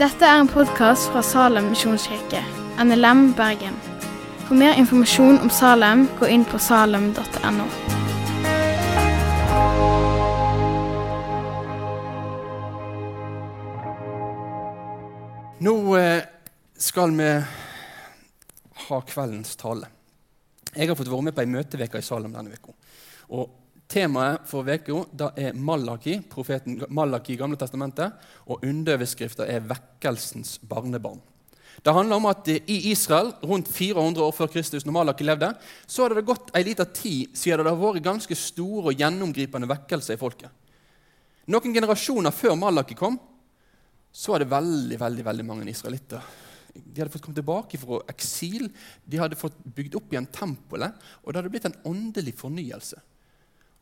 Dette er en podkast fra Salem misjonskirke, NLM Bergen. For mer informasjon om Salem, gå inn på salem.no. Nå eh, skal vi ha kveldens tale. Jeg har fått være med på ei møteveke i Salem denne uka. Og Temaet for uka er Malaki, profeten Malaki i Gamle testamentet, og underoverskrifta er 'Vekkelsens barnebarn'. Det handler om at I Israel, rundt 400 år før Kristus, når Malaki levde, så hadde det gått ei lita tid siden det har vært ganske store og gjennomgripende vekkelser i folket. Noen generasjoner før Malaki kom, så var det veldig veldig, veldig mange israelitter. De hadde fått komme tilbake fra eksil, de hadde fått bygd opp igjen tempelet, og det hadde blitt en åndelig fornyelse.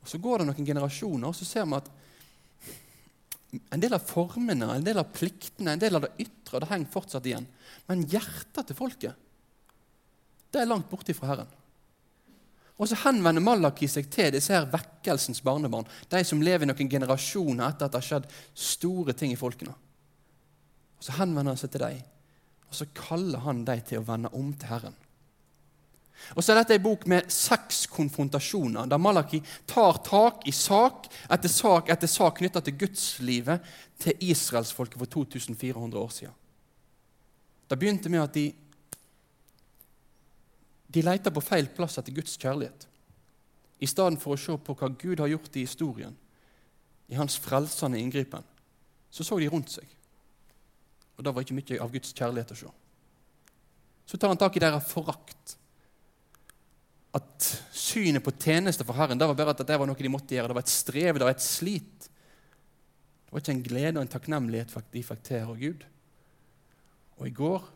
Så går det noen generasjoner, og så ser vi at en del av formene, en del av pliktene, en del av det ytre det henger fortsatt igjen. Men hjertet til folket det er langt borte fra Herren. Og så henvender Malaki seg til disse her vekkelsens barnebarn, de som lever noen generasjoner etter at det har skjedd store ting i folkene. Og Så henvender han seg til dem, og så kaller han dem til å vende om til Herren. Og så er dette en bok med seks konfrontasjoner, der Malaki tar tak i sak etter sak etter sak knytta til gudslivet til israelsfolket for 2400 år siden. Det begynte med at de, de leita på feil plass etter Guds kjærlighet. I stedet for å se på hva Gud har gjort i historien, i hans frelsende inngripen, så så de rundt seg. Og det var ikke mye av Guds kjærlighet å se. Så tar han tak i deres forakt at synet på tjeneste for Herren det var bare at det var noe de måtte gjøre. Det var et strev, det var et slit. Det var ikke en glede og en takknemlighet de fikk til av Gud. Og I går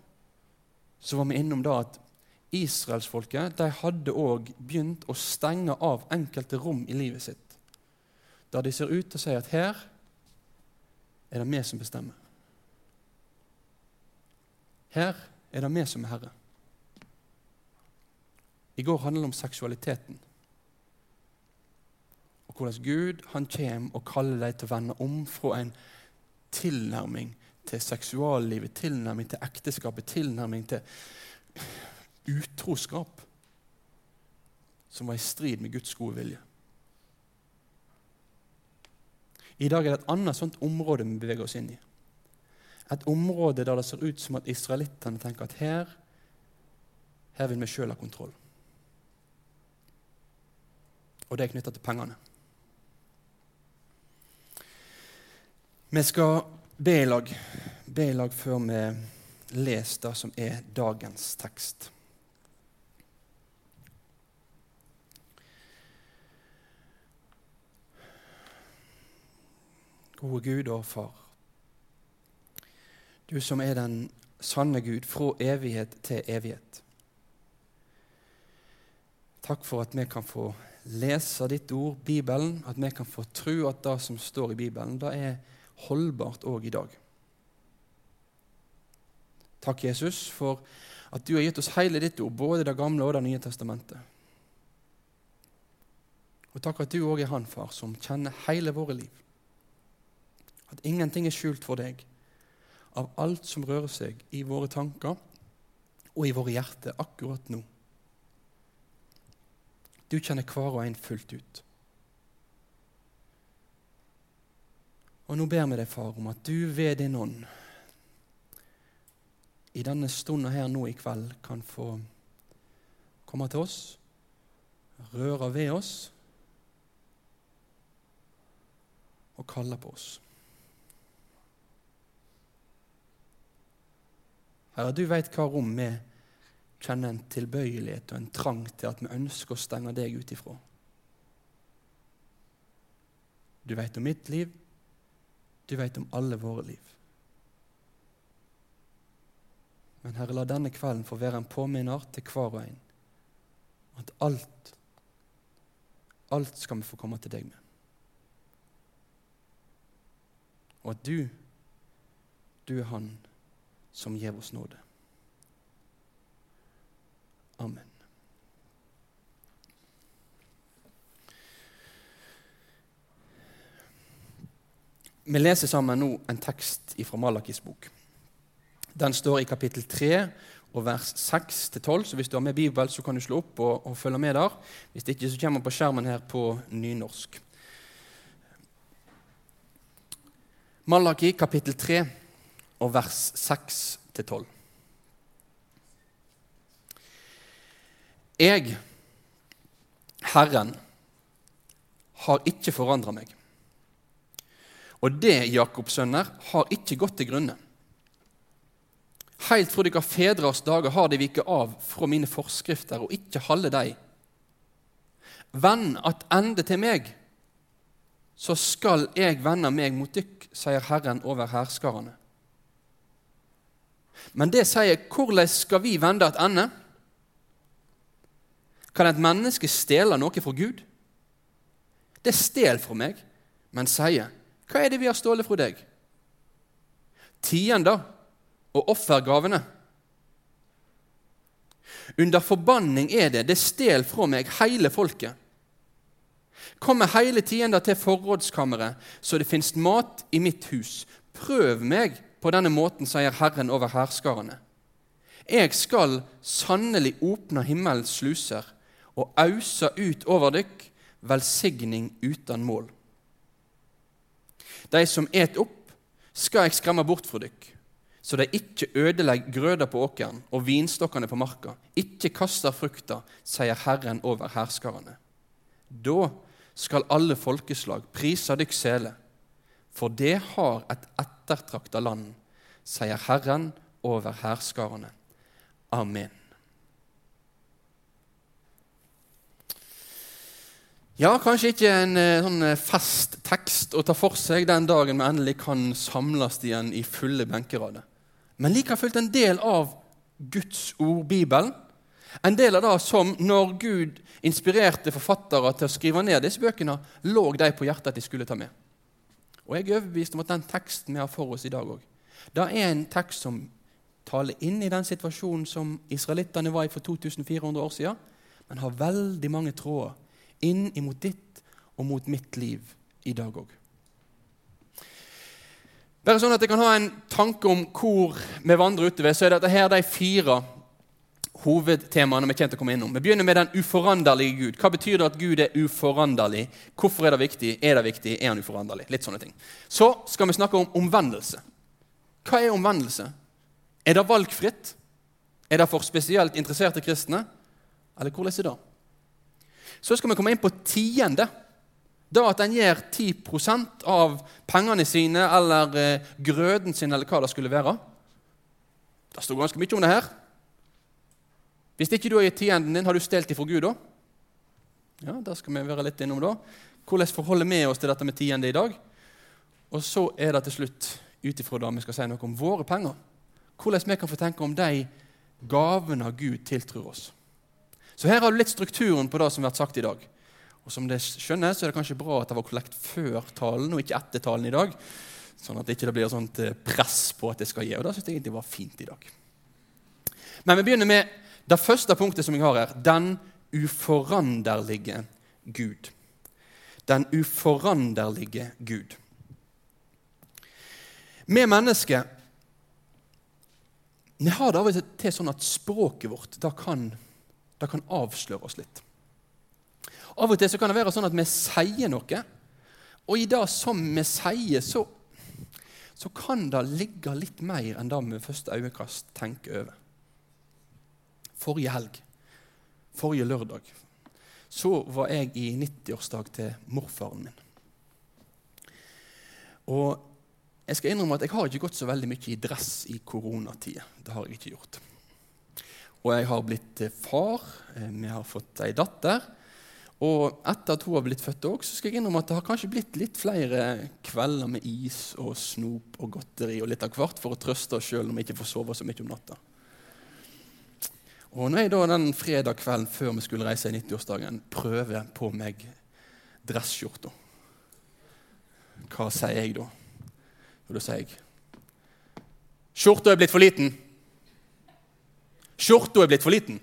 så var vi innom da at israelsfolket de hadde òg begynt å stenge av enkelte rom i livet sitt, der de ser ut til å si at her er det vi som bestemmer. Her er det vi som er herre. I går handlet det om seksualiteten. Og hvordan Gud han kommer og kaller deg til å vende om fra en tilnærming til seksuallivet, tilnærming til ekteskapet, tilnærming til utroskap som var i strid med Guds gode vilje. I dag er det et annet sånt område vi beveger oss inn i. Et område der det ser ut som at israelittene tenker at her, her vil vi sjøl ha kontroll og det er knytta til pengene. Vi skal be i lag, be i lag før vi leser det som er dagens tekst. Gode Gud og Far. Du som er den sanne Gud fra evighet til evighet. Takk for at vi kan få lese ditt ord, Bibelen, at vi kan få tro at det som står i Bibelen, det er holdbart òg i dag. Takk, Jesus, for at du har gitt oss hele ditt ord, både Det gamle og Det nye testamentet. Og takk at du òg er Han, far, som kjenner hele våre liv. At ingenting er skjult for deg av alt som rører seg i våre tanker og i våre hjerter akkurat nå. Du kjenner hver og en fullt ut. Og nå ber vi deg, far, om at du ved din ånd i denne stunden her nå i kveld kan få komme til oss, røre ved oss og kalle på oss. Herre, du veit hva rom vi er kjenner en tilbøyelighet og en trang til at vi ønsker å stenge deg ut ifra. Du vet om mitt liv, du vet om alle våre liv. Men Herre, la denne kvelden få være en påminner til hver og en at alt, alt skal vi få komme til deg med. Og at du, du er Han som gir oss nåde. Amen. Vi leser sammen nå en tekst fra Malakis bok. Den står i kapittel 3 og vers 6-12, så hvis du har med Bibel, så kan du slå opp og, og følge med der. Hvis det ikke, så kommer den på skjermen her på nynorsk. Malaki kapittel 3 og vers 6-12. Jeg, Herren, har ikke forandra meg. Og det, Jakobs sønner, har ikke gått til grunne. Heilt fra deres fedres dager har de viket av fra mine forskrifter og ikke halde dei. Venn at ende til meg, så skal jeg vende meg mot dykk, sier Herren over hærskarene. Men det sier hvordan skal vi vende at ende? Kan et menneske stjele noe fra Gud? Det stjeler fra meg, men sier hva er det vi har stjålet fra deg? Tiender og offergavene. Under forbanning er det, det stjeler fra meg hele folket. Kommer hele tiender til forrådskammeret, så det finnes mat i mitt hus. Prøv meg på denne måten, sier Herren over hærskarene. Jeg skal sannelig åpne himmelens sluser og auser ut over dykk velsigning uten mål. De som et opp, skal jeg skremme bort fra dykk, så de ikke ødelegger grøda på åkeren og vinstokkene på marka, ikke kaster frukta, sier Herren over herskarene. Da skal alle folkeslag prise dykk sele, for det har et ettertrakta land, sier Herren over herskarene. Amen. Ja, kanskje ikke en eh, sånn eh, fast tekst å ta for seg den dagen vi endelig kan samles igjen i fulle benkerader. Men like fullt en del av Guds ord, Bibelen. En del av det som, når Gud inspirerte forfattere til å skrive ned disse bøkene, lå de på hjertet at de skulle ta med. Og Jeg er overbevist om at den teksten vi har for oss i dag òg, det er en tekst som taler inn i den situasjonen som israelittene var i for 2400 år siden, men har veldig mange tråder inn imot ditt og mot mitt liv i dag òg. Bare sånn at jeg kan ha en tanke om hvor vi vandrer utover, så er dette her de fire hovedtemaene vi kommer til å komme innom. Vi begynner med den uforanderlige Gud. Hva betyr det at Gud er uforanderlig? Hvorfor er det viktig? Er det viktig? Er han uforanderlig? Litt sånne ting. Så skal vi snakke om omvendelse. Hva er omvendelse? Er det valgfritt? Er det for spesielt interesserte kristne? Eller hvordan er det? Så skal vi komme inn på tiende. Da at en gir 10% av pengene sine eller eh, grøden sin eller hva det skulle være. Det står ganske mye om det her. Hvis ikke du har gitt tienden din, har du stelt ifra Gud da? Ja, Det skal vi være litt innom da. Hvordan forholder vi oss til dette med tiende i dag? Og så er det til slutt ut ifra det vi skal si noe om våre penger. Hvordan vi kan få tenke om de gavene Gud tiltror oss. Så her har du litt strukturen på det som har vært sagt i dag. Og som det skjønner, så er det kanskje bra at det var kollekt før talen og ikke etter talen i dag. Sånn at det ikke blir sånt eh, press på at det skal gi. Og det syns jeg egentlig var fint i dag. Men vi begynner med det første punktet som jeg har her. Den uforanderlige Gud. Den uforanderlige Gud. Vi mennesker vi har det av og til sånn at språket vårt da kan det kan avsløre oss litt. Av og til så kan det være sånn at vi sier noe, og i det som vi sier, så, så kan det ligge litt mer enn det vi første øyekast tenker over. Forrige helg, forrige lørdag, så var jeg i 90-årsdag til morfaren min. Og jeg skal innrømme at jeg har ikke gått så veldig mye i dress i koronatida. Det har jeg ikke gjort. Og jeg har blitt eh, far. Eh, vi har fått ei datter. Og etter at hun har blitt født òg, skal jeg innrømme at det har kanskje blitt litt flere kvelder med is og snop og godteri og litt av hvert for å trøste oss sjøl når vi ikke får sove så mye om natta. Og når jeg da den fredag kvelden før vi skulle reise i 90-årsdagen, prøver på meg dresskjorta, hva sier jeg da? Og da sier jeg Skjorta er blitt for liten. Skjorta er blitt for liten.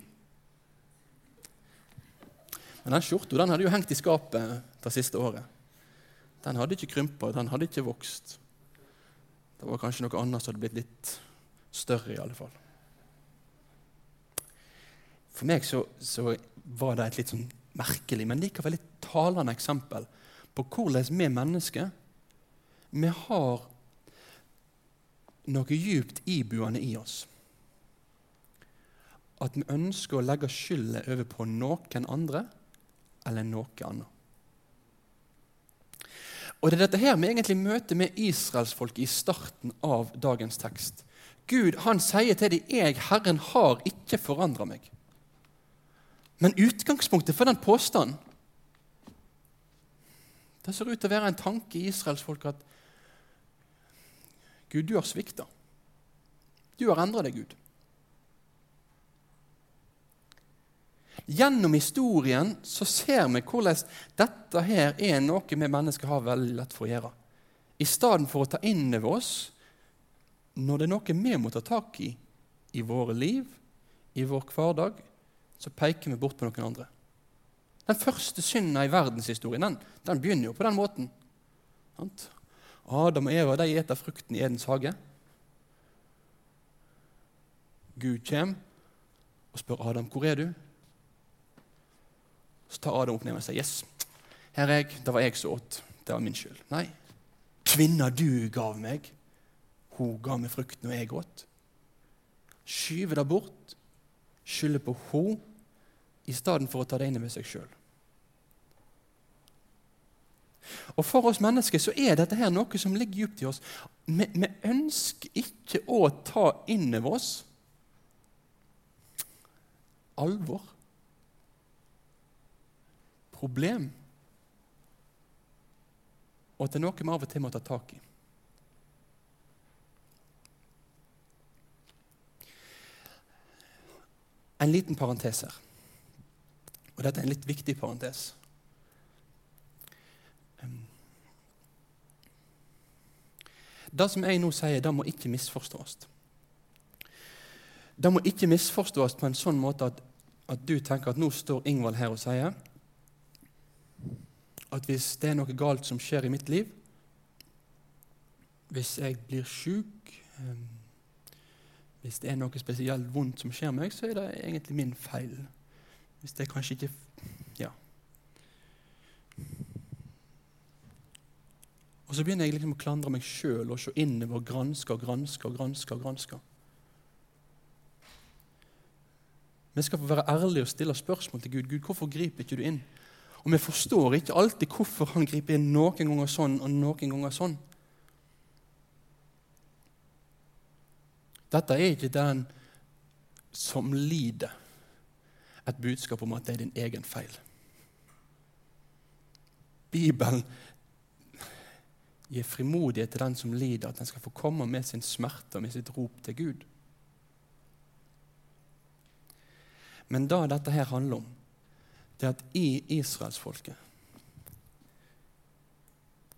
Men den skjorta hadde jo hengt i skapet det siste året. Den hadde ikke krympa, den hadde ikke vokst. Det var kanskje noe annet som hadde blitt litt større, i alle fall. For meg så, så var det et litt sånn merkelig, men likevel litt talende eksempel på hvordan vi mennesker vi har noe djupt ibuende i oss. At vi ønsker å legge skylda over på noen andre eller noe annet. Og Det er dette her vi egentlig møter med israelsfolket i starten av dagens tekst. Gud han sier til dem 'Jeg, Herren, har ikke forandra meg'. Men utgangspunktet for den påstanden det ser ut til å være en tanke i israelsfolket at Gud, du har svikta. Du har endra deg, Gud. Gjennom historien så ser vi hvordan dette her er noe vi mennesker har veldig lett for å gjøre. I stedet for å ta inn over oss når det er noe vi må ta tak i i våre liv, i vår hverdag, så peker vi bort på noen andre. Den første synda i verdenshistorien den, den, begynner jo på den måten. Adam og Eva de eter frukten i Edens hage. Gud kommer og spør Adam hvor er du så tar Adam opp ned og sier yes, her er jeg. Det var jeg som åt. Det var min skyld. Nei. Kvinna du gav meg, hun ga meg frukten, og jeg åt. Skyve det bort, skylde på hun, i stedet for å ta det inn over seg sjøl. Og For oss mennesker så er dette her noe som ligger dypt i oss. Vi, vi ønsker ikke å ta inn over oss alvor problem, og at det er noe vi av og til må ta tak i. En liten parentes her. Og dette er en litt viktig parentes. Det som jeg nå sier, det må ikke misforstås. Det må ikke misforstås på en sånn måte at, at du tenker at nå står Ingvald her og sier at hvis det er noe galt som skjer i mitt liv, hvis jeg blir sjuk ehm, Hvis det er noe spesielt vondt som skjer meg, så er det egentlig min feil. Hvis det kanskje ikke Ja. Og så begynner jeg liksom å klandre meg sjøl og se innover granske og granske og granske. og granske. Vi skal få være ærlige og stille spørsmål til Gud. Gud, hvorfor griper ikke du inn? Og vi forstår ikke alltid hvorfor han griper inn noen ganger sånn og noen ganger sånn. Dette er ikke den som lider, et budskap om at det er din egen feil. Bibelen gir frimodighet til den som lider, at den skal få komme med sin smerte og med sitt rop til Gud. Men da dette her handler om, det er at i israelsfolket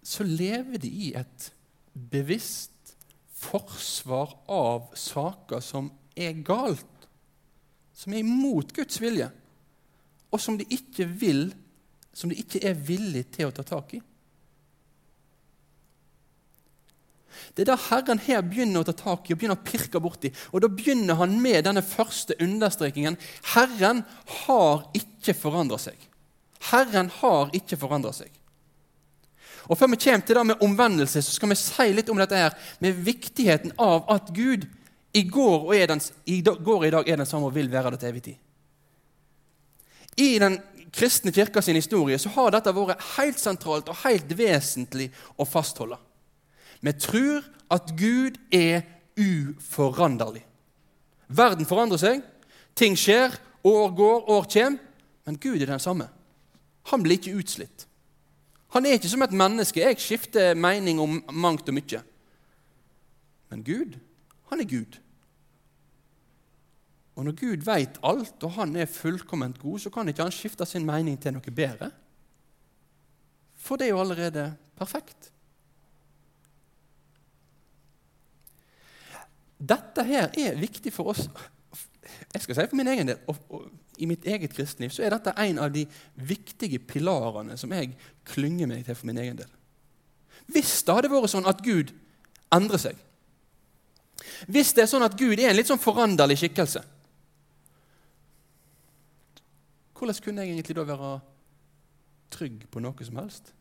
så lever de i et bevisst forsvar av saker som er galt, som er imot Guds vilje, og som de ikke vil, som de ikke er villige til å ta tak i. Det er da Herren her begynner å ta tak i og begynner å pirke borti. Og Da begynner han med denne første understrekingen. Herren har ikke forandra seg. Herren har ikke forandra seg. Og Før vi kommer til det med omvendelse, så skal vi si litt om dette her, med viktigheten av at Gud i går og, den, i går og i dag er den samme og vil være det til evig tid. I den kristne kirka sin historie så har dette vært helt sentralt og helt vesentlig å fastholde. Vi tror at Gud er uforanderlig. Verden forandrer seg, ting skjer, år går, år kommer, men Gud er den samme. Han blir ikke utslitt. Han er ikke som et menneske. Jeg skifter mening om mangt og mye. Men Gud, han er Gud. Og når Gud veit alt, og han er fullkomment god, så kan ikke han skifte sin mening til noe bedre. For det er jo allerede perfekt. Dette her er viktig for oss. Jeg skal si for min egen del, og, og, I mitt eget kristenliv så er dette en av de viktige pilarene som jeg klynger meg til for min egen del. Hvis det hadde vært sånn at Gud endrer seg. Hvis det er sånn at Gud er en litt sånn foranderlig skikkelse, hvordan kunne jeg egentlig da være trygg på noe som helst?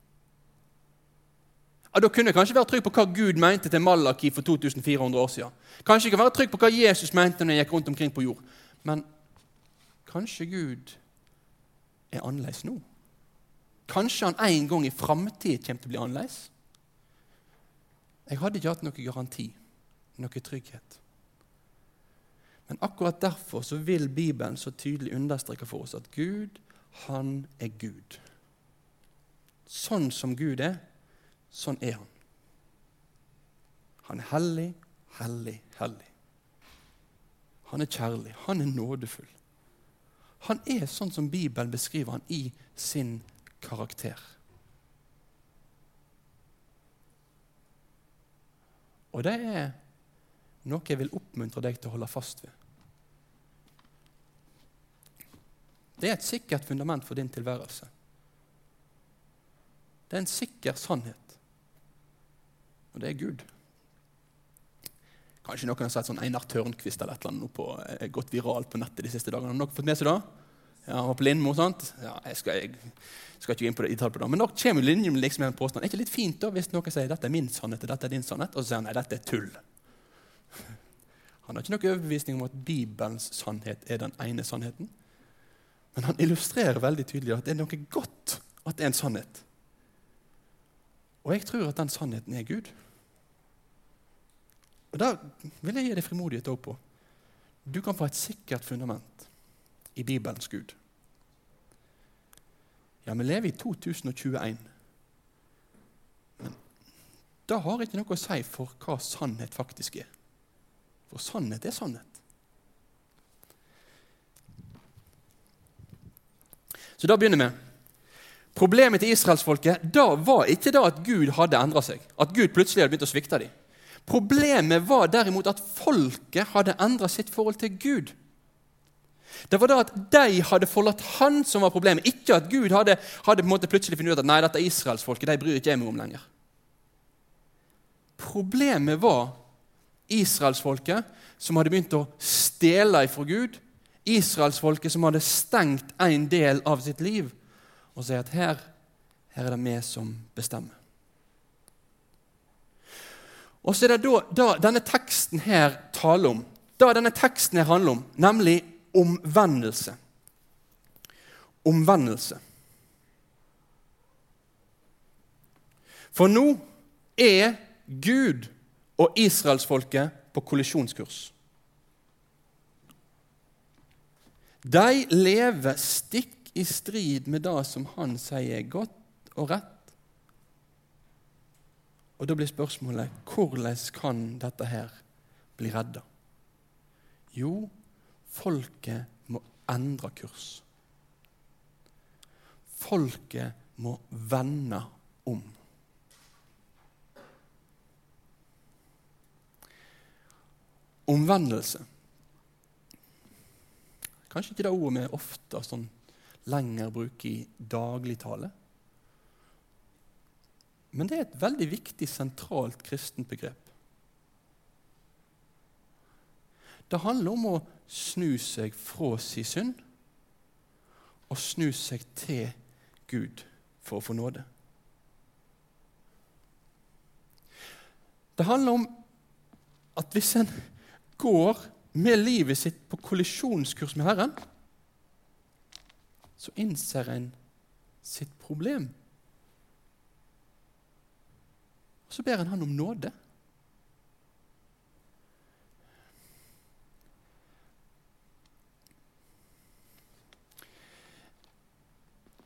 Ja, Da kunne jeg kanskje være trygg på hva Gud mente til Malaki for 2400 år siden. Kanskje jeg kan være trygg på hva Jesus mente når jeg gikk rundt omkring på jord. Men kanskje Gud er annerledes nå? Kanskje han en gang i framtid kommer til å bli annerledes? Jeg hadde ikke hatt noe garanti, noe trygghet. Men akkurat derfor så vil Bibelen så tydelig understreke for oss at Gud, han er Gud. Sånn som Gud er, sånn er han. Han er hellig, hellig, hellig. Han er kjærlig, han er nådefull. Han er sånn som Bibelen beskriver han i sin karakter. Og det er noe jeg vil oppmuntre deg til å holde fast ved. Det er et sikkert fundament for din tilværelse. Det er en sikker sannhet. Og det er Gud. Kanskje noen har sett sånn Einar Tørnquist eller et eller annet på, er gått viralt på nettet de siste dagene. Har dere fått med seg det? Ja, Han var på Lindmo, sant? Ja, jeg skal, jeg skal ikke gå inn på det, på det. Men da kommer linjen liksom med en påstand. Er ikke litt fint da, hvis noen sier dette er min sannhet og dette er din sannhet, og så sier han nei, dette er tull? Han har ikke noen overbevisning om at Bibelens sannhet er den ene sannheten. Men han illustrerer veldig tydelig at det er noe godt at det er en sannhet. Og jeg tror at den sannheten er Gud. Og Da vil jeg gi deg frimodighet òg på. Du kan få et sikkert fundament i Bibelens Gud. Ja, vi lever i 2021. Men det har ikke noe å si for hva sannhet faktisk er. For sannhet er sannhet. Så da begynner vi. Problemet til israelsfolket da var ikke da at Gud hadde endra seg. At Gud plutselig hadde begynt å svikte dem. Problemet var derimot at folket hadde endra sitt forhold til Gud. Det var da at de hadde forlatt han som var problemet, ikke at Gud hadde, hadde på en måte plutselig funnet ut at nei, dette er israelsfolket, de bryr ikke jeg meg om lenger. Problemet var israelsfolket som hadde begynt å stjele ifra Gud. Israelsfolket som hadde stengt en del av sitt liv og sier at her, her er det vi som bestemmer. Og så er det da, da denne teksten her taler om, da denne teksten her handler om, nemlig omvendelse. Omvendelse. For nå er Gud og israelsfolket på kollisjonskurs. De lever stikk i strid med det som han sier er godt og rett. Og Da blir spørsmålet hvordan kan dette her bli redda? Jo, folket må endre kurs. Folket må vende om. Omvendelse. Kanskje ikke det ordet vi ofte sånn lenger bruker i dagligtale. Men det er et veldig viktig, sentralt kristent begrep. Det handler om å snu seg fra sin synd og snu seg til Gud for å få nåde. Det handler om at hvis en går med livet sitt på kollisjonskurs med Herren, så innser en sitt problem. Og så ber en han om nåde.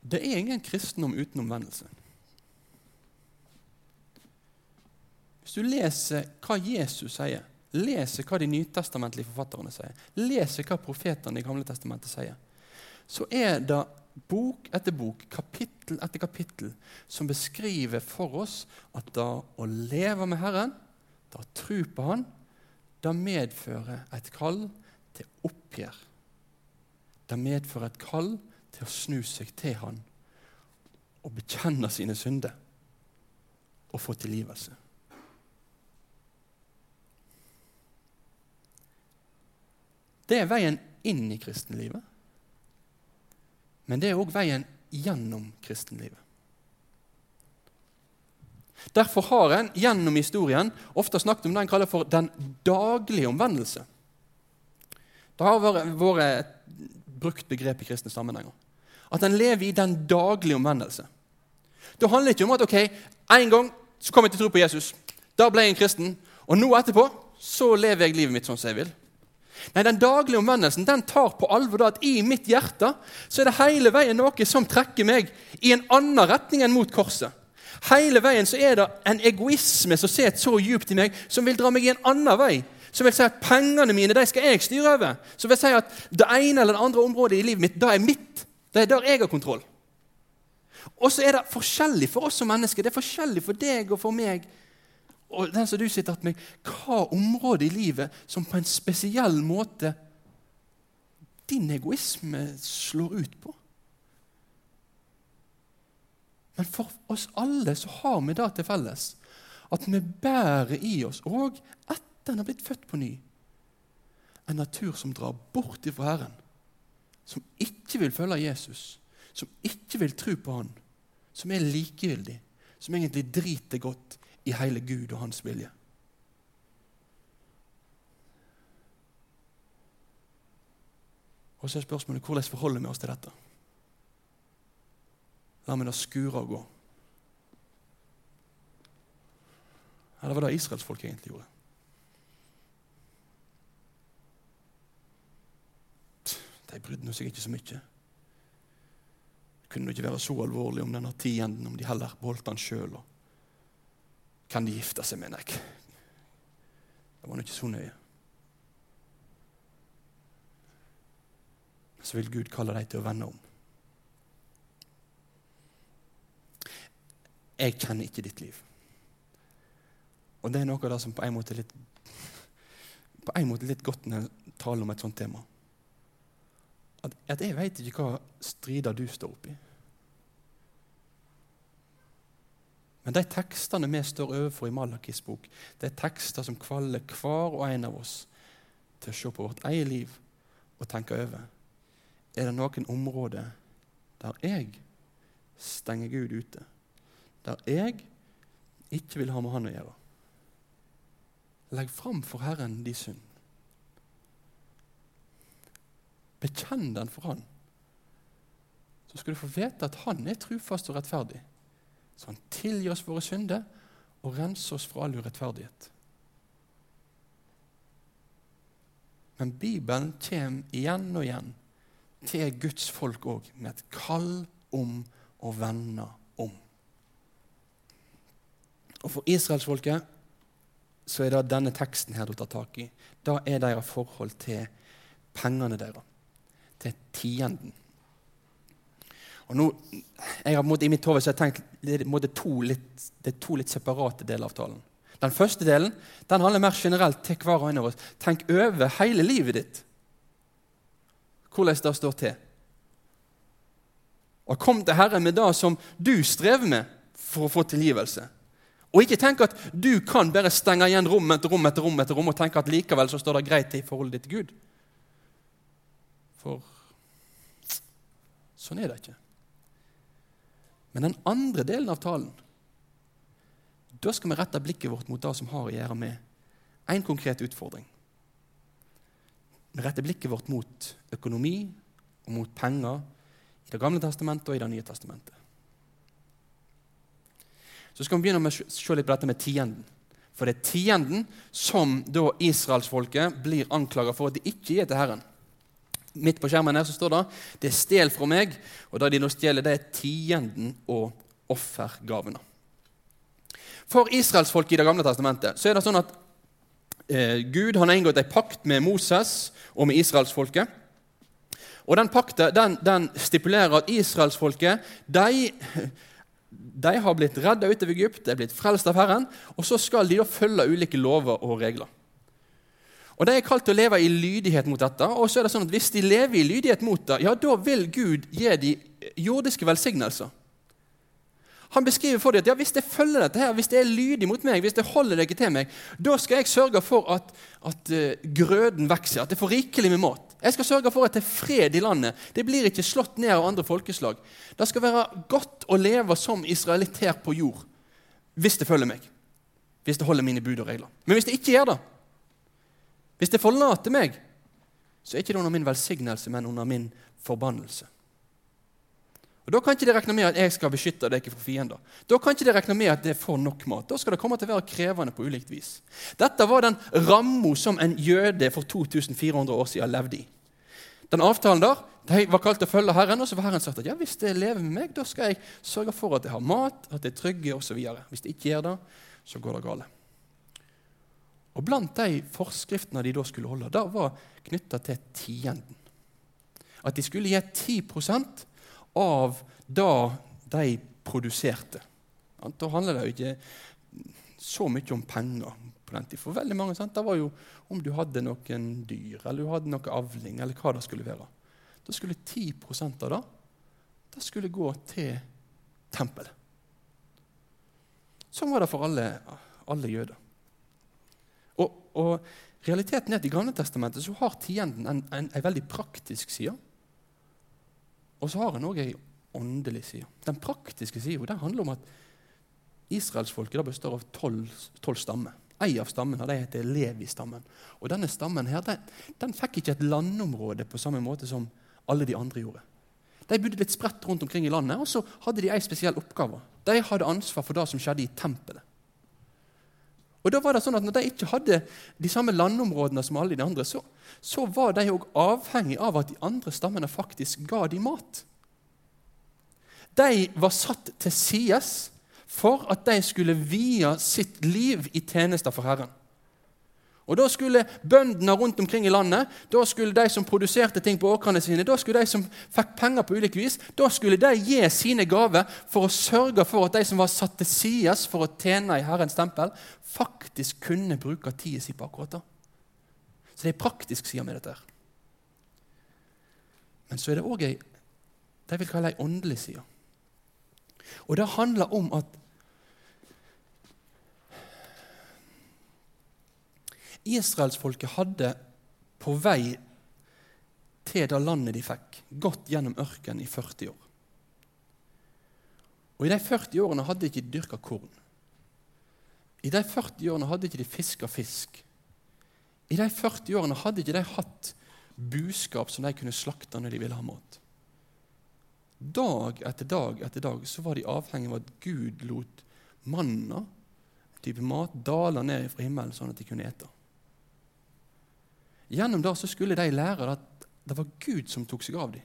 Det er ingen kristendom uten omvendelse. Hvis du leser hva Jesus sier, leser hva de nytestamentlige forfatterne sier, leser hva profetene i Gamle testamentet sier, så er det bok etter bok, kapittel etter kapittel, som beskriver for oss at det å leve med Herren, det å tro på Han, det medfører et kall til oppgjør. Det medfører et kall til å snu seg til Han og bekjenne sine synder. og få tilgivelse. Det er veien inn i kristenlivet. Men det er òg veien gjennom kristenlivet. Derfor har en gjennom historien ofte snakket om det en kaller for den daglige omvendelse. Det har vært et brukt begrep i kristne sammenhenger. At en lever i den daglige omvendelse. Det handler ikke om at ok, en gang så kom jeg til tro på Jesus. Da ble jeg en kristen. Og nå etterpå så lever jeg livet mitt sånn som jeg vil. Nei, Den daglige omvendelsen den tar på alvor da at i mitt hjerte så er det hele veien noe som trekker meg i en annen retning enn mot korset. Hele veien så er det en egoisme som sitter så djupt i meg, som vil dra meg i en annen vei. Som vil si at pengene mine de skal jeg styre over. Som vil si at det ene eller det andre området i livet mitt det er mitt. Det er der jeg har kontroll. Og så er det forskjellig for oss som mennesker. Det er forskjellig for deg og for meg og den som du sitter med, hva område i livet som på en spesiell måte din egoisme slår ut på. Men for oss alle så har vi det til felles at vi bærer i oss, òg etter en har blitt født på ny, en natur som drar bort ifra Herren, som ikke vil følge Jesus, som ikke vil tro på Han, som er likegyldig, som egentlig driter godt i hele Gud og hans vilje. Og så er spørsmålet hvordan forholder vi oss til dette? La meg da skure og gå. Eller var det israelsfolket egentlig gjorde? De brydde seg ikke så mye. Det kunne ikke være så alvorlig om denne tienden, om de heller beholdt den sjøl. Kan de gifte seg med deg? det var nå ikke så nøye. Så vil Gud kalle dem til å vende om. Jeg kjenner ikke ditt liv. Og det er noe av det som på en måte er litt, på en måte litt godt når jeg taler om et sånt tema. At, at jeg veit ikke hva strider du står oppi. Men de tekstene vi står overfor i Malakis bok, det er tekster som kvaller hver og en av oss til å se på vårt eget liv og tenke over. Er det noen områder der jeg stenger Gud ute? Der jeg ikke vil ha med Han å gjøre? Legg fram for Herren de synd. Bekjenn den for Han. Så skal du få vite at Han er trufast og rettferdig. Så han tilgir oss våre synder og renser oss fra all urettferdighet. Men Bibelen kommer igjen og igjen til Guds folk òg med et kall om å vende om. Og For israelsfolket så er det denne teksten her du tar tak i. Da er deres forhold til pengene deres, til tienden. Og nå, jeg har I mitt hode tenkt det er, to litt, det er to litt separate deler av talen. Den første delen den handler mer generelt til hver og en av oss. Tenk over hele livet ditt. Hvordan det står til. Og kom til Herren med det som du strever med for å få tilgivelse. Og ikke tenk at du kan bare stenge igjen rom etter rom etter rom etter rom og tenke at likevel så står det greit i forholdet ditt til Gud. For sånn er det ikke. Men den andre delen av talen da skal vi rette blikket vårt mot det som har å gjøre med en konkret utfordring. Vi retter blikket vårt mot økonomi og mot penger i Det gamle testamentet og i Det nye testamentet. Så skal vi begynne med å se litt på dette med tienden. For det er tienden som da israelsfolket blir anklaget for at de ikke gir til Herren. Midt på skjermen her så står det det er stjel fra meg, og det de nå stjeler, det er tienden og offergavene. For israelsfolket i Det gamle testamentet så er det sånn at eh, Gud har inngått en pakt med Moses og med israelsfolket. Og Den pakten den, den stipulerer at israelsfolket de, de har blitt redda ut av Egypt, de er blitt frelst av Herren, og så skal de da følge ulike lover og regler. Og De er kalt til å leve i lydighet mot dette. og så er det sånn at Hvis de lever i lydighet mot det, ja, da vil Gud gi dem jordiske velsignelser. Han beskriver for dem at ja, hvis jeg følger dette her, hvis det er lydig mot meg, hvis det holder dere til meg, da skal jeg sørge for at, at uh, grøden vokser, at det får rikelig med mat. Jeg skal sørge for at det er fred i landet. Det blir ikke slått ned av andre folkeslag. Det skal være godt å leve som israelitt her på jord, hvis det følger meg. Hvis det holder mine bud og regler. Men hvis det ikke gjør det, hvis det forlater meg, så er ikke det under min velsignelse, men under min forbannelse. Og Da kan ikke de regne med at jeg skal beskytte deg fra fiender. Da kan ikke de regne med at det får nok mat. Da skal det komme til å være krevende på ulikt vis. Dette var den ramma som en jøde for 2400 år siden levde i. Den avtalen der de var kalt å følge Herren, og så var Herren sagt at ja, hvis det lever med meg, da skal jeg sørge for at jeg har mat, at jeg er trygge osv. Hvis det ikke gjør det, så går det galt. Og Blant de forskriftene de da skulle holde, da var knytta til tienden. At de skulle gi 10% av det de produserte. Da handler det jo ikke så mye om penger på den tid. For veldig mange sant? det var jo om du hadde noen dyr eller du hadde noe avling, eller hva det skulle være. Da skulle 10% av det det skulle gå til tempelet. Sånn var det for alle, alle jøder. Og, realiteten er at I Gamle Testamentet så har tienden en, en, en veldig praktisk side. Og så har han òg ei åndelig side. Den praktiske sida handler om at israelsfolket består av tolv stammer. En av stammene de heter Levi-stammen. Og Denne stammen her, den, den, fikk ikke et landområde på samme måte som alle de andre gjorde. De bodde litt spredt rundt omkring i landet, og så hadde de en spesiell oppgave. De hadde ansvar for det som skjedde i tempelet. Og da var det sånn at Når de ikke hadde de samme landområdene som alle de andre, så, så var de òg avhengig av at de andre stammene faktisk ga dem mat. De var satt til sides for at de skulle vie sitt liv i tjenester for Herren. Og Da skulle bøndene rundt omkring i landet, da skulle de som produserte ting på åkrene sine, da skulle de som fikk penger på ulike vis, da skulle de gi sine gaver for å sørge for at de som var satt til side for å tjene i Herrens tempel, faktisk kunne bruke tida si på akkurat det. Så det er praktisk side med dette. Men så er det òg ei de vil kalle ei åndelig side. Og det handler om at Israelsfolket hadde på vei til det landet de fikk, gått gjennom ørkenen i 40 år. Og I de 40 årene hadde de ikke dyrka korn. I de 40 årene hadde ikke de fiska fisk. I de 40 årene hadde ikke de hatt buskap som de kunne slakte når de ville ha mat. Dag etter dag etter dag så var de avhengig av at Gud lot manna, type mat, dale ned fra himmelen sånn at de kunne ete. Gjennom det så skulle de lære at det var Gud som tok seg av dem.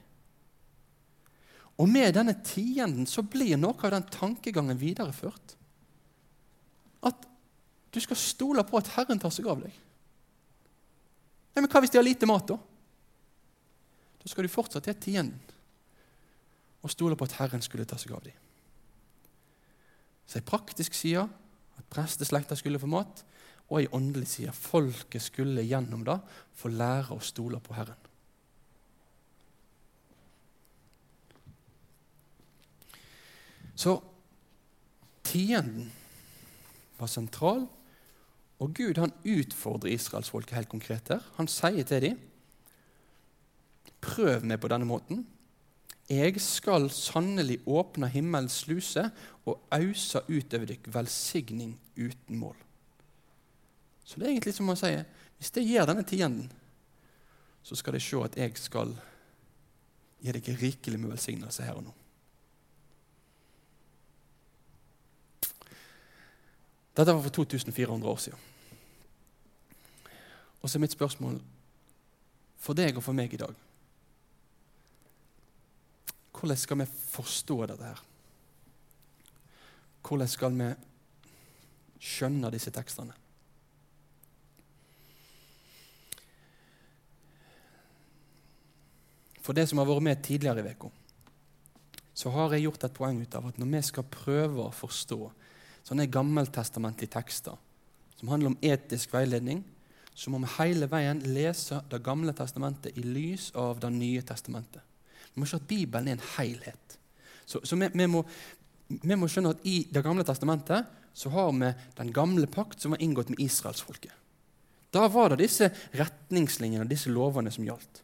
Og med denne tienden så blir noe av den tankegangen videreført. At du skal stole på at Herren tar seg av deg. Nei, men Hva hvis de har lite mat, da? Da skal du fortsatt til tienden og stole på at Herren skulle ta seg av dem. Så ei praktisk side, at presteslekta skulle få mat, og ei åndelig side. Folket skulle gjennom det få lære å stole på Herren. Så tienden var sentral, og Gud han utfordrer israelsfolket helt konkret her. Han sier til dem Prøv meg på denne måten. Jeg skal sannelig åpne himmelens sluse og ause utover dere velsigning uten mål. Så det er egentlig som han sier hvis jeg gir denne tienden, så skal de se at jeg skal gi deg rikelig med velsignelse her og nå. Dette var for 2400 år siden. Og så er mitt spørsmål for deg og for meg i dag Hvordan skal vi forstå dette her? Hvordan skal vi skjønne disse tekstene? For det som har vært med tidligere i uka, så har jeg gjort et poeng ut av at når vi skal prøve å forstå sånne gammeltestamentlige tekster som handler om etisk veiledning, så må vi hele veien lese Det gamle testamentet i lys av Det nye testamentet. Vi må se at Bibelen er en helhet. Så, så vi, vi, må vi må skjønne at I Det gamle testamentet så har vi den gamle pakt som var inngått med israelsfolket. Da var det disse retningslinjene og disse lovene som gjaldt.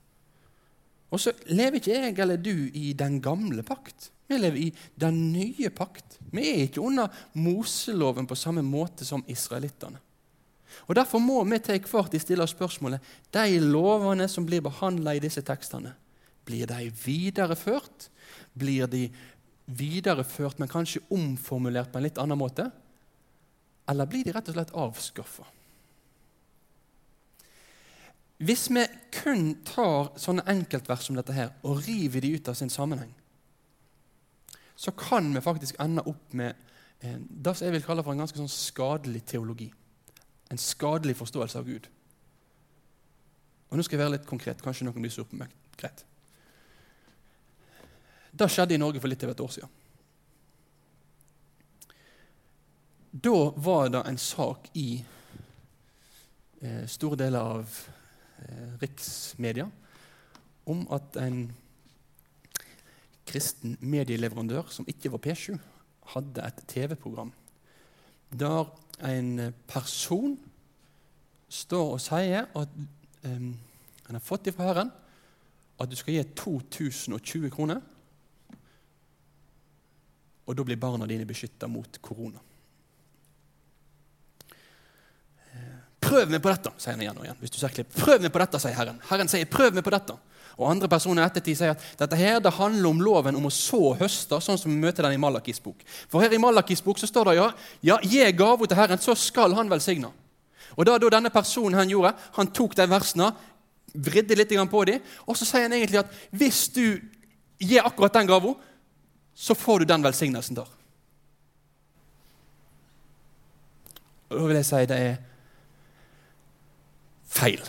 Og så lever ikke jeg eller du i den gamle pakt. Vi lever i den nye pakt. Vi er ikke under Moseloven på samme måte som israelittene. Og Derfor må vi til hvert tid stille spørsmålet de lovene som blir behandla i disse tekstene, blir de videreført? Blir de videreført, men kanskje omformulert på en litt annen måte? Eller blir de rett og slett avskaffa? Hvis vi kun tar sånne enkeltvers som dette her og river de ut av sin sammenheng, så kan vi faktisk ende opp med eh, det jeg vil kalle for en ganske sånn skadelig teologi. En skadelig forståelse av Gud. Og Nå skal jeg være litt konkret. Kanskje noen blir sur på meg. Greit. Det skjedde i Norge for litt over et år siden. Da var det en sak i eh, store deler av riksmedia om at en kristen medieleverandør som ikke var P7, hadde et TV-program der en person står og sier at um, han har fått ifra Herren at du skal gi 2020 kroner, og da blir barna dine beskytta mot korona. Prøv meg på dette, sier han igjen og igjen. hvis du ser klipp. Prøv meg på dette, sier Herren. Herren sier, prøv meg på dette. Og andre personer ettertid sier at dette her, det handler om loven om å så høste, sånn som vi møter den i Malakis bok. For her i Malakis bok så står det ja, ja gi gave til Herren, så skal han velsigne. Og da, da denne personen han gjorde, han tok de versene, vridde litt på dem, og så sier han egentlig at hvis du gir akkurat den gava, så får du den velsignelsen der. Og da vil jeg si det er feil.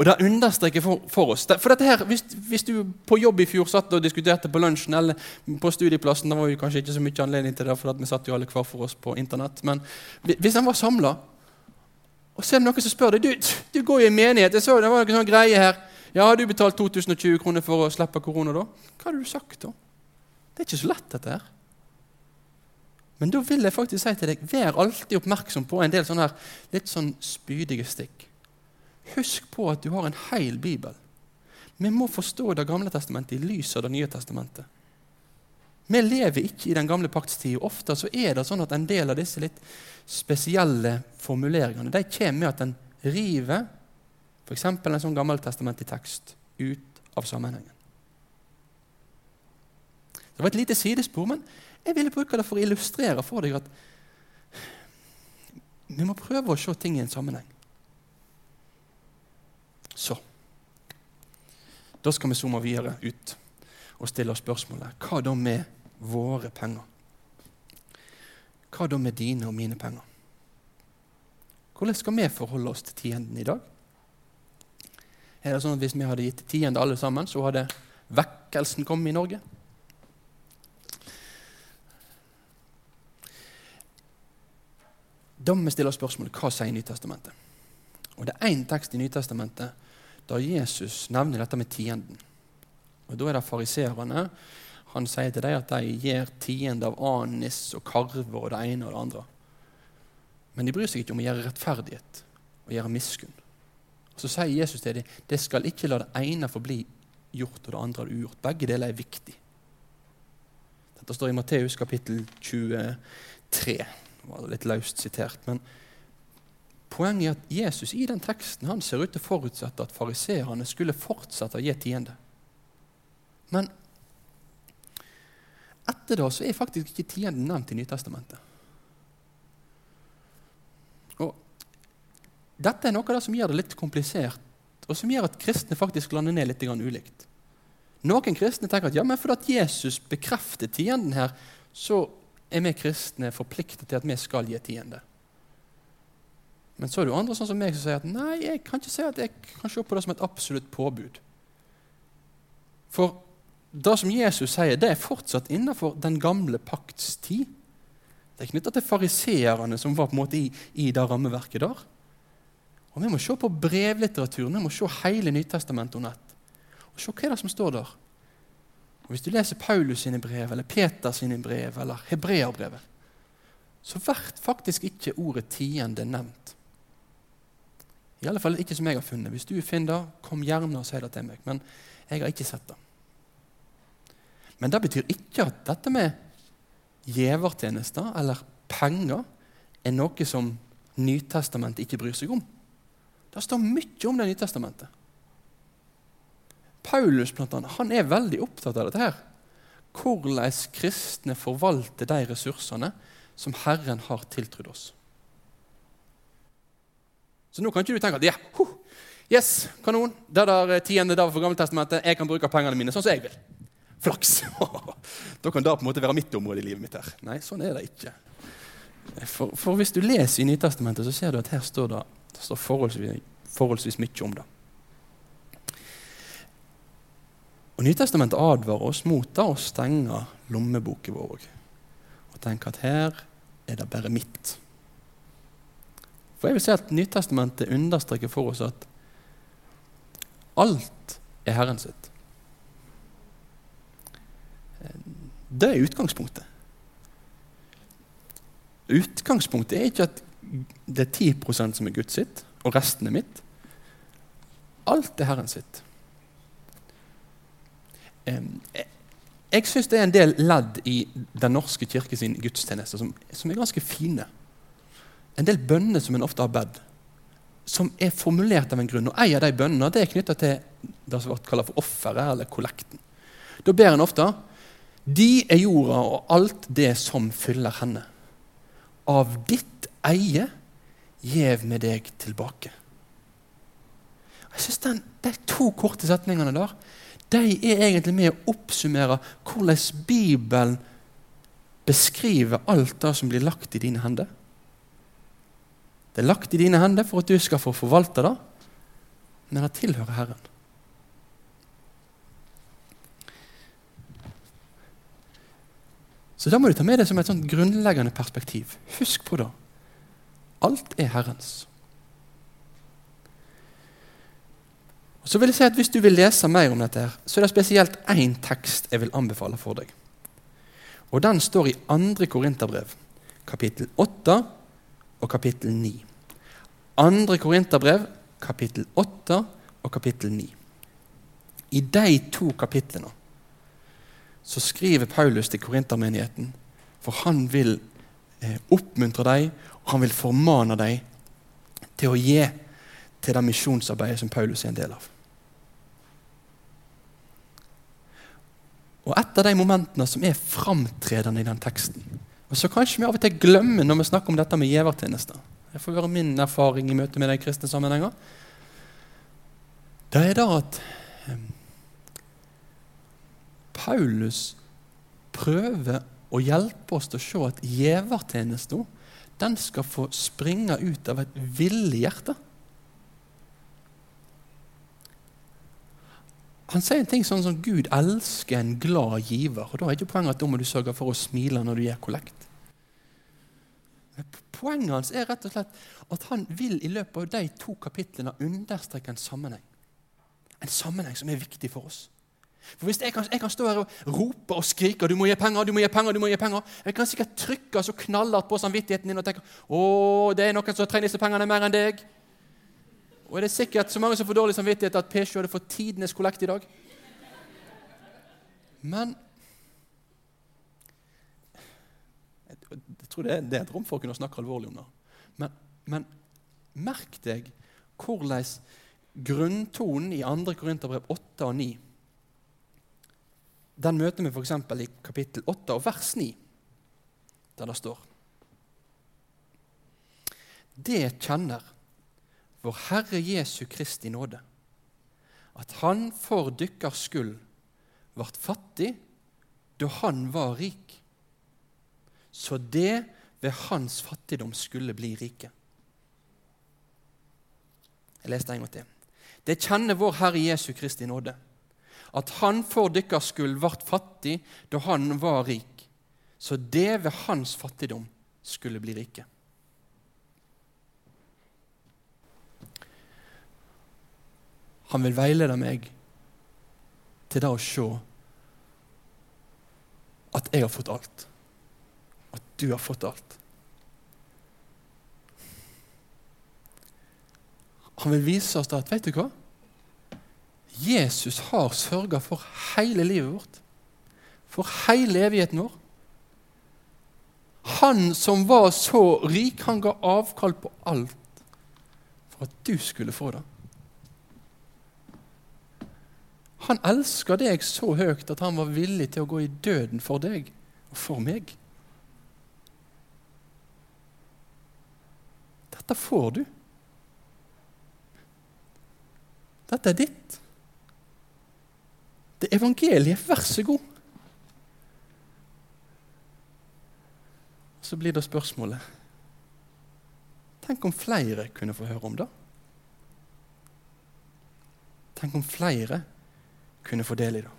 Og Det understreker for, for oss. For dette her, hvis, hvis, du på jobb i fjor satt og diskuterte på lunsjen eller på studieplassen Det var jo kanskje ikke så mye anledning til det, for vi satt jo alle hver for oss på Internett. Men hvis en var samla, og så er det noen som spør deg Du, du går jo i menighet. Jeg så Det var noen sånn greie her. Ja, har du betalt 2020 kroner for å slippe korona, da? Hva hadde du sagt da? Det er ikke så lett, dette her. Men da vil jeg faktisk si til deg, vær alltid oppmerksom på en del sånne her, litt sånn spydige stikk. Husk på at du har en hel bibel. Vi må forstå Det gamle testamentet i lys av Det nye testamentet. Vi lever ikke i den gamle paktstid. Ofte så er det sånn at en del av disse litt spesielle formuleringene de kommer med at en river f.eks. en sånn gammeltestamentlig tekst ut av sammenhengen. Det var et lite sidespor, men jeg ville bruke det for å illustrere for deg at vi må prøve å se ting i en sammenheng. Så Da skal vi zoome videre ut og stille spørsmålet hva da med våre penger? Hva da med dine og mine penger? Hvordan skal vi forholde oss til tienden i dag? Er det sånn at Hvis vi hadde gitt tiende alle sammen, så hadde vekkelsen kommet i Norge? Da må vi stille spørsmålet hva sier Nytestamentet? Og Det er én tekst i Nytestamentet da Jesus nevner dette med tienden. Og Da er det fariserene. Han sier til dem at de gir tiende av anis og karve og det ene og det andre. Men de bryr seg ikke om å gjøre rettferdighet og gjøre miskunn. Så sier Jesus til dem det skal ikke la det ene forbli gjort og det andre ugjort. Begge deler er viktig. Dette står i Matteus kapittel 23. Det var litt løst sitert. men Poenget er at Jesus i den teksten han ser ut til å forutsette at fariseerne skulle fortsette å gi tiende. Men etter det så er faktisk ikke tienden nevnt i Nytestamentet. Og dette er noe av det som gjør det litt komplisert, og som gjør at kristne faktisk lander ned litt ulikt. Noen kristne tenker at ja, men fordi Jesus bekrefter tienden her, så er vi kristne forpliktet til at vi skal gi tiende. Men så er det jo andre sånn som meg som sier at nei, jeg kan ikke si at jeg kan se på det som et absolutt påbud. For det som Jesus sier, det er fortsatt innenfor den gamle pakts tid. Det er knytta til fariseerne som var på en måte i, i det rammeverket der. Og Vi må se på brevlitteraturen, vi må se hele Nytestamentet under ett. Og se hva er det som står der. Og Hvis du leser Paulus sine brev, eller Peter sine brev, eller Hebreerbrevet, så blir faktisk ikke ordet tiende nevnt. I alle fall ikke som jeg har funnet. Hvis du finner det, kom gjerne og si det til meg. Men jeg har ikke sett det. Men det betyr ikke at dette med gjevertjenester eller penger er noe som Nytestamentet ikke bryr seg om. Det står mye om Det Nytestamentet. Paulus blant annet, han er veldig opptatt av dette. her. Hvordan kristne forvalter de ressursene som Herren har tiltrudd oss. Så nå kan ikke du tenke at ja, huh, yes, kanon, det der tiende der for Gammeltestamentet, jeg kan bruke pengene mine sånn som jeg vil. Flaks! da kan det på en måte være mitt område i livet mitt. her. Nei, sånn er det ikke. For, for hvis du leser i Nytestamentet, så ser du at her står det, det står forholdsvis, forholdsvis mye om det. Og Nytestamentet advarer oss mot å stenge lommeboken vår og tenke at her er det bare mitt. For jeg vil si at Nytestamentet understreker for oss at alt er Herren sitt. Det er utgangspunktet. Utgangspunktet er ikke at det er 10% som er Guds sitt, og resten er mitt. Alt er Herren sitt. Jeg syns det er en del ledd i Den norske kirke sin gudstjeneste som, som, er ganske fine. En del bønner som en ofte har bedt, som er formulert av en grunn. Og En av de bønnene det er knytta til det som blir kalt for offeret, eller kollekten. Da ber en ofte De er jorda og alt det som fyller henne. Av ditt eie gjev vi deg tilbake. Jeg synes De to korte setningene der de er egentlig med å oppsummere hvordan Bibelen beskriver alt det som blir lagt i dine hender. Det er lagt i dine hender for at du skal få forvalte det, men det tilhører Herren. Så da må du ta med det som et sånt grunnleggende perspektiv. Husk på det. Alt er Herrens. Så vil jeg si at Hvis du vil lese mer om dette, her, så er det spesielt én tekst jeg vil anbefale for deg. Og Den står i 2. Korinterbrev, kapittel 8 og kapittel 9. 2. Korinterbrev, kapittel 8 og kapittel 9. I de to kapitlene så skriver Paulus til korintermenigheten, for han vil eh, oppmuntre dem, og han vil formane dem til å gi til det misjonsarbeidet som Paulus er en del av. Og et av de momentene som er framtredende i den teksten, og så kanskje vi av og til glemmer når vi snakker om dette med gjevertjenester Det får være min erfaring i møte med de kristne sammenhenger. Det er da at Paulus prøver å hjelpe oss til å se at gjevertjenesten den skal få springe ut av et villig hjerte. Han sier en ting sånn som Gud elsker en glad giver. og Da er ikke poenget at da må du sørge for å smile når du gir kollekt. Poenget hans er rett og slett at han vil i løpet av de to kapitlene understreke en sammenheng. En sammenheng som er viktig for oss. For Hvis jeg kan, jeg kan stå her og rope og skrike du må gi penger, du må gi penger, du må gi penger, Jeg kan sikkert trykke så knallhardt på samvittigheten din og tenke å, det er noen som trenger disse pengene mer enn deg. Og er det sikkert så mange som får dårlig samvittighet at Pesjo hadde fått tidenes kollekt i dag? Men Jeg tror det er, det er et rom for å kunne snakke alvorlig om det. Men, men merk deg hvordan grunntonen i 2. Korinterbrev 8 og 9 Den møter vi f.eks. i kapittel 8 og vers 9, der det står Det kjenner vår Herre Jesu Kristi nåde, at Han for dykkers skyld vart fattig da han var rik, så det ved hans fattigdom skulle bli rike. Jeg leste en gang til. Det kjenner vår Herre Jesu Kristi nåde, at Han for deres skyld vart fattig da han var rik, så det ved hans fattigdom skulle bli rike. Han vil veilede meg til det å se at jeg har fått alt. Du har fått alt. Han vil vise oss at vet du hva? Jesus har sørga for hele livet vårt. For hele evigheten vår. Han som var så rik, han ga avkall på alt for at du skulle få det. Han elsker deg så høyt at han var villig til å gå i døden for deg og for meg. Dette får du. Dette er ditt. Det er evangeliet. Vær så god. Så blir det spørsmålet Tenk om flere kunne få høre om det? Tenk om flere kunne få del i det?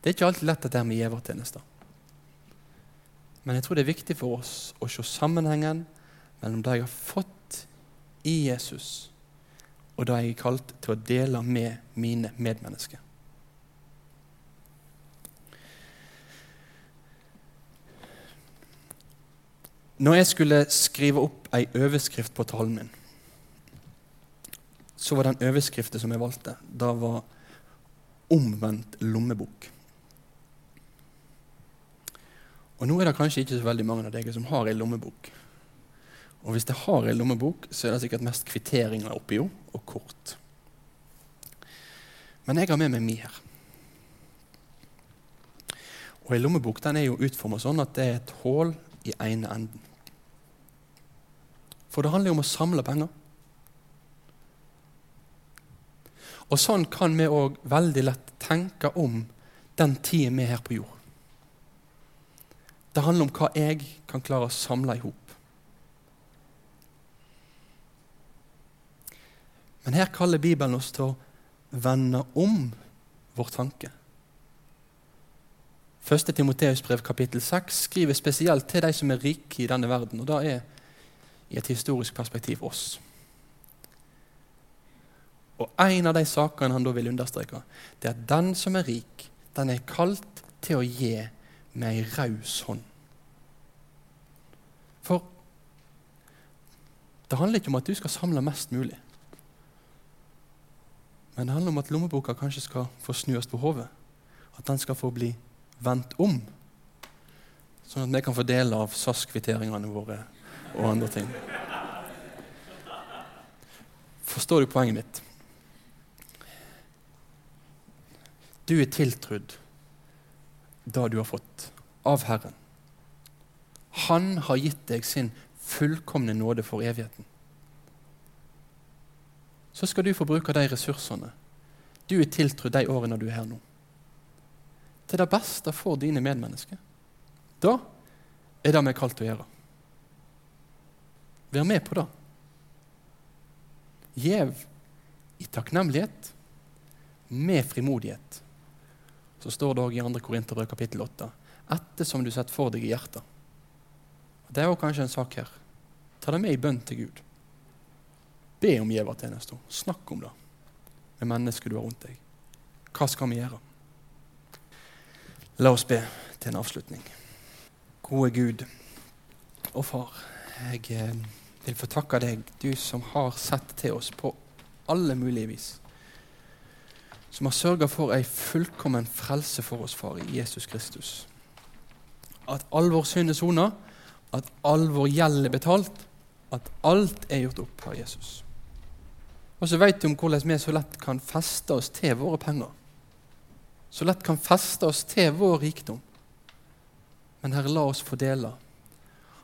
Det er ikke alltid lett dette med givertjenester. Men jeg tror det er viktig for oss å se sammenhengen mellom det jeg har fått i Jesus, og det jeg er kalt til å dele med mine medmennesker. Når jeg skulle skrive opp ei overskrift på talen min, så var den overskriften som jeg valgte, det var 'omvendt lommebok'. Og Nå er det kanskje ikke så veldig mange av dere som har ei lommebok. Og hvis det har ei lommebok, så er det sikkert mest kvitteringer oppi henne, og kort. Men jeg har med meg mi her. Og Ei lommebok den er jo utforma sånn at det er et hull i ene enden. For det handler jo om å samle penger. Og sånn kan vi òg veldig lett tenke om den tida vi er her på jord. Det handler om hva jeg kan klare å samle i hop. Men her kaller Bibelen oss til å vende om vår tanke. 1. Timoteus brev kapittel 6 skriver spesielt til de som er rike i denne verden. og det er i et historisk perspektiv oss. Og En av de sakene han da vil understreke, det er at den som er rik, den er kalt til å gi med ei raus hånd. For det handler ikke om at du skal samle mest mulig. Men det handler om at lommeboka kanskje skal få snues på hodet. At den skal få bli vendt om. Sånn at vi kan få del av SAS-kvitteringene våre og andre ting. Forstår du poenget mitt? Du er tiltrudd det du har fått av Herren. Han har gitt deg sin fullkomne nåde for evigheten. Så skal du få bruke de ressursene du er tiltrudd de årene du er her nå. Til det beste for dine medmennesker. Da er det vi er kalt å gjøre. Vær med på det. Gjev i takknemlighet, med frimodighet. Så står det òg i 2. Korinterbrev kapittel 8.: Ettersom du setter for deg i hjertet. Det er òg kanskje en sak her. Ta det med i bønn til Gud. Be om givertjenester. Snakk om det med mennesker du har rundt deg. Hva skal vi gjøre? La oss be til en avslutning. Gode Gud og Far, jeg eh, vil få takke deg, du som har sett til oss på alle mulige vis. Som har sørga for ei fullkommen frelse for oss, far, i Jesus Kristus. At all vår synd er sona, at all vår gjeld er betalt, at alt er gjort opp av Jesus. Og så vet du om hvordan vi så lett kan feste oss til våre penger. Så lett kan feste oss til vår rikdom. Men Herre, la oss fordele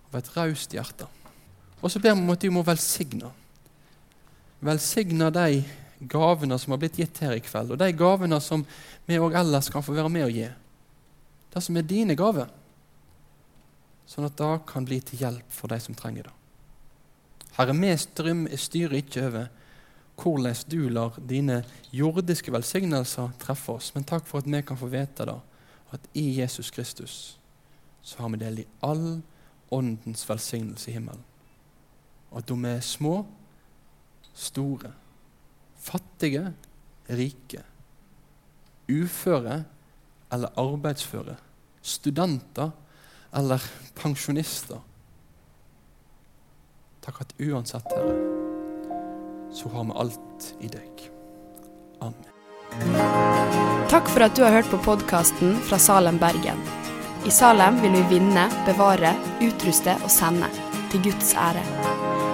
av et raust hjerte. Og så ber vi om at du må velsigne. Velsigne de gavene som har blitt gitt her i kveld, og de gavene som vi òg ellers kan få være med å gi. Det som er dine gaver. Sånn at det kan bli til hjelp for de som trenger det. Herre, vi styrer ikke over hvordan du lar dine jordiske velsignelser treffe oss, men takk for at vi kan få vite det, at i Jesus Kristus så har vi del i all åndens velsignelse i himmelen. Og at vi er små, store, fattige, rike, uføre eller arbeidsføre, studenter eller pensjonister. Takk at uansett, Herre, så har vi alt i deg. Amen. Takk for at du har hørt på podkasten fra Salem, Bergen. I Salem vil vi vinne, bevare, utruste og sende. Til Guds ære.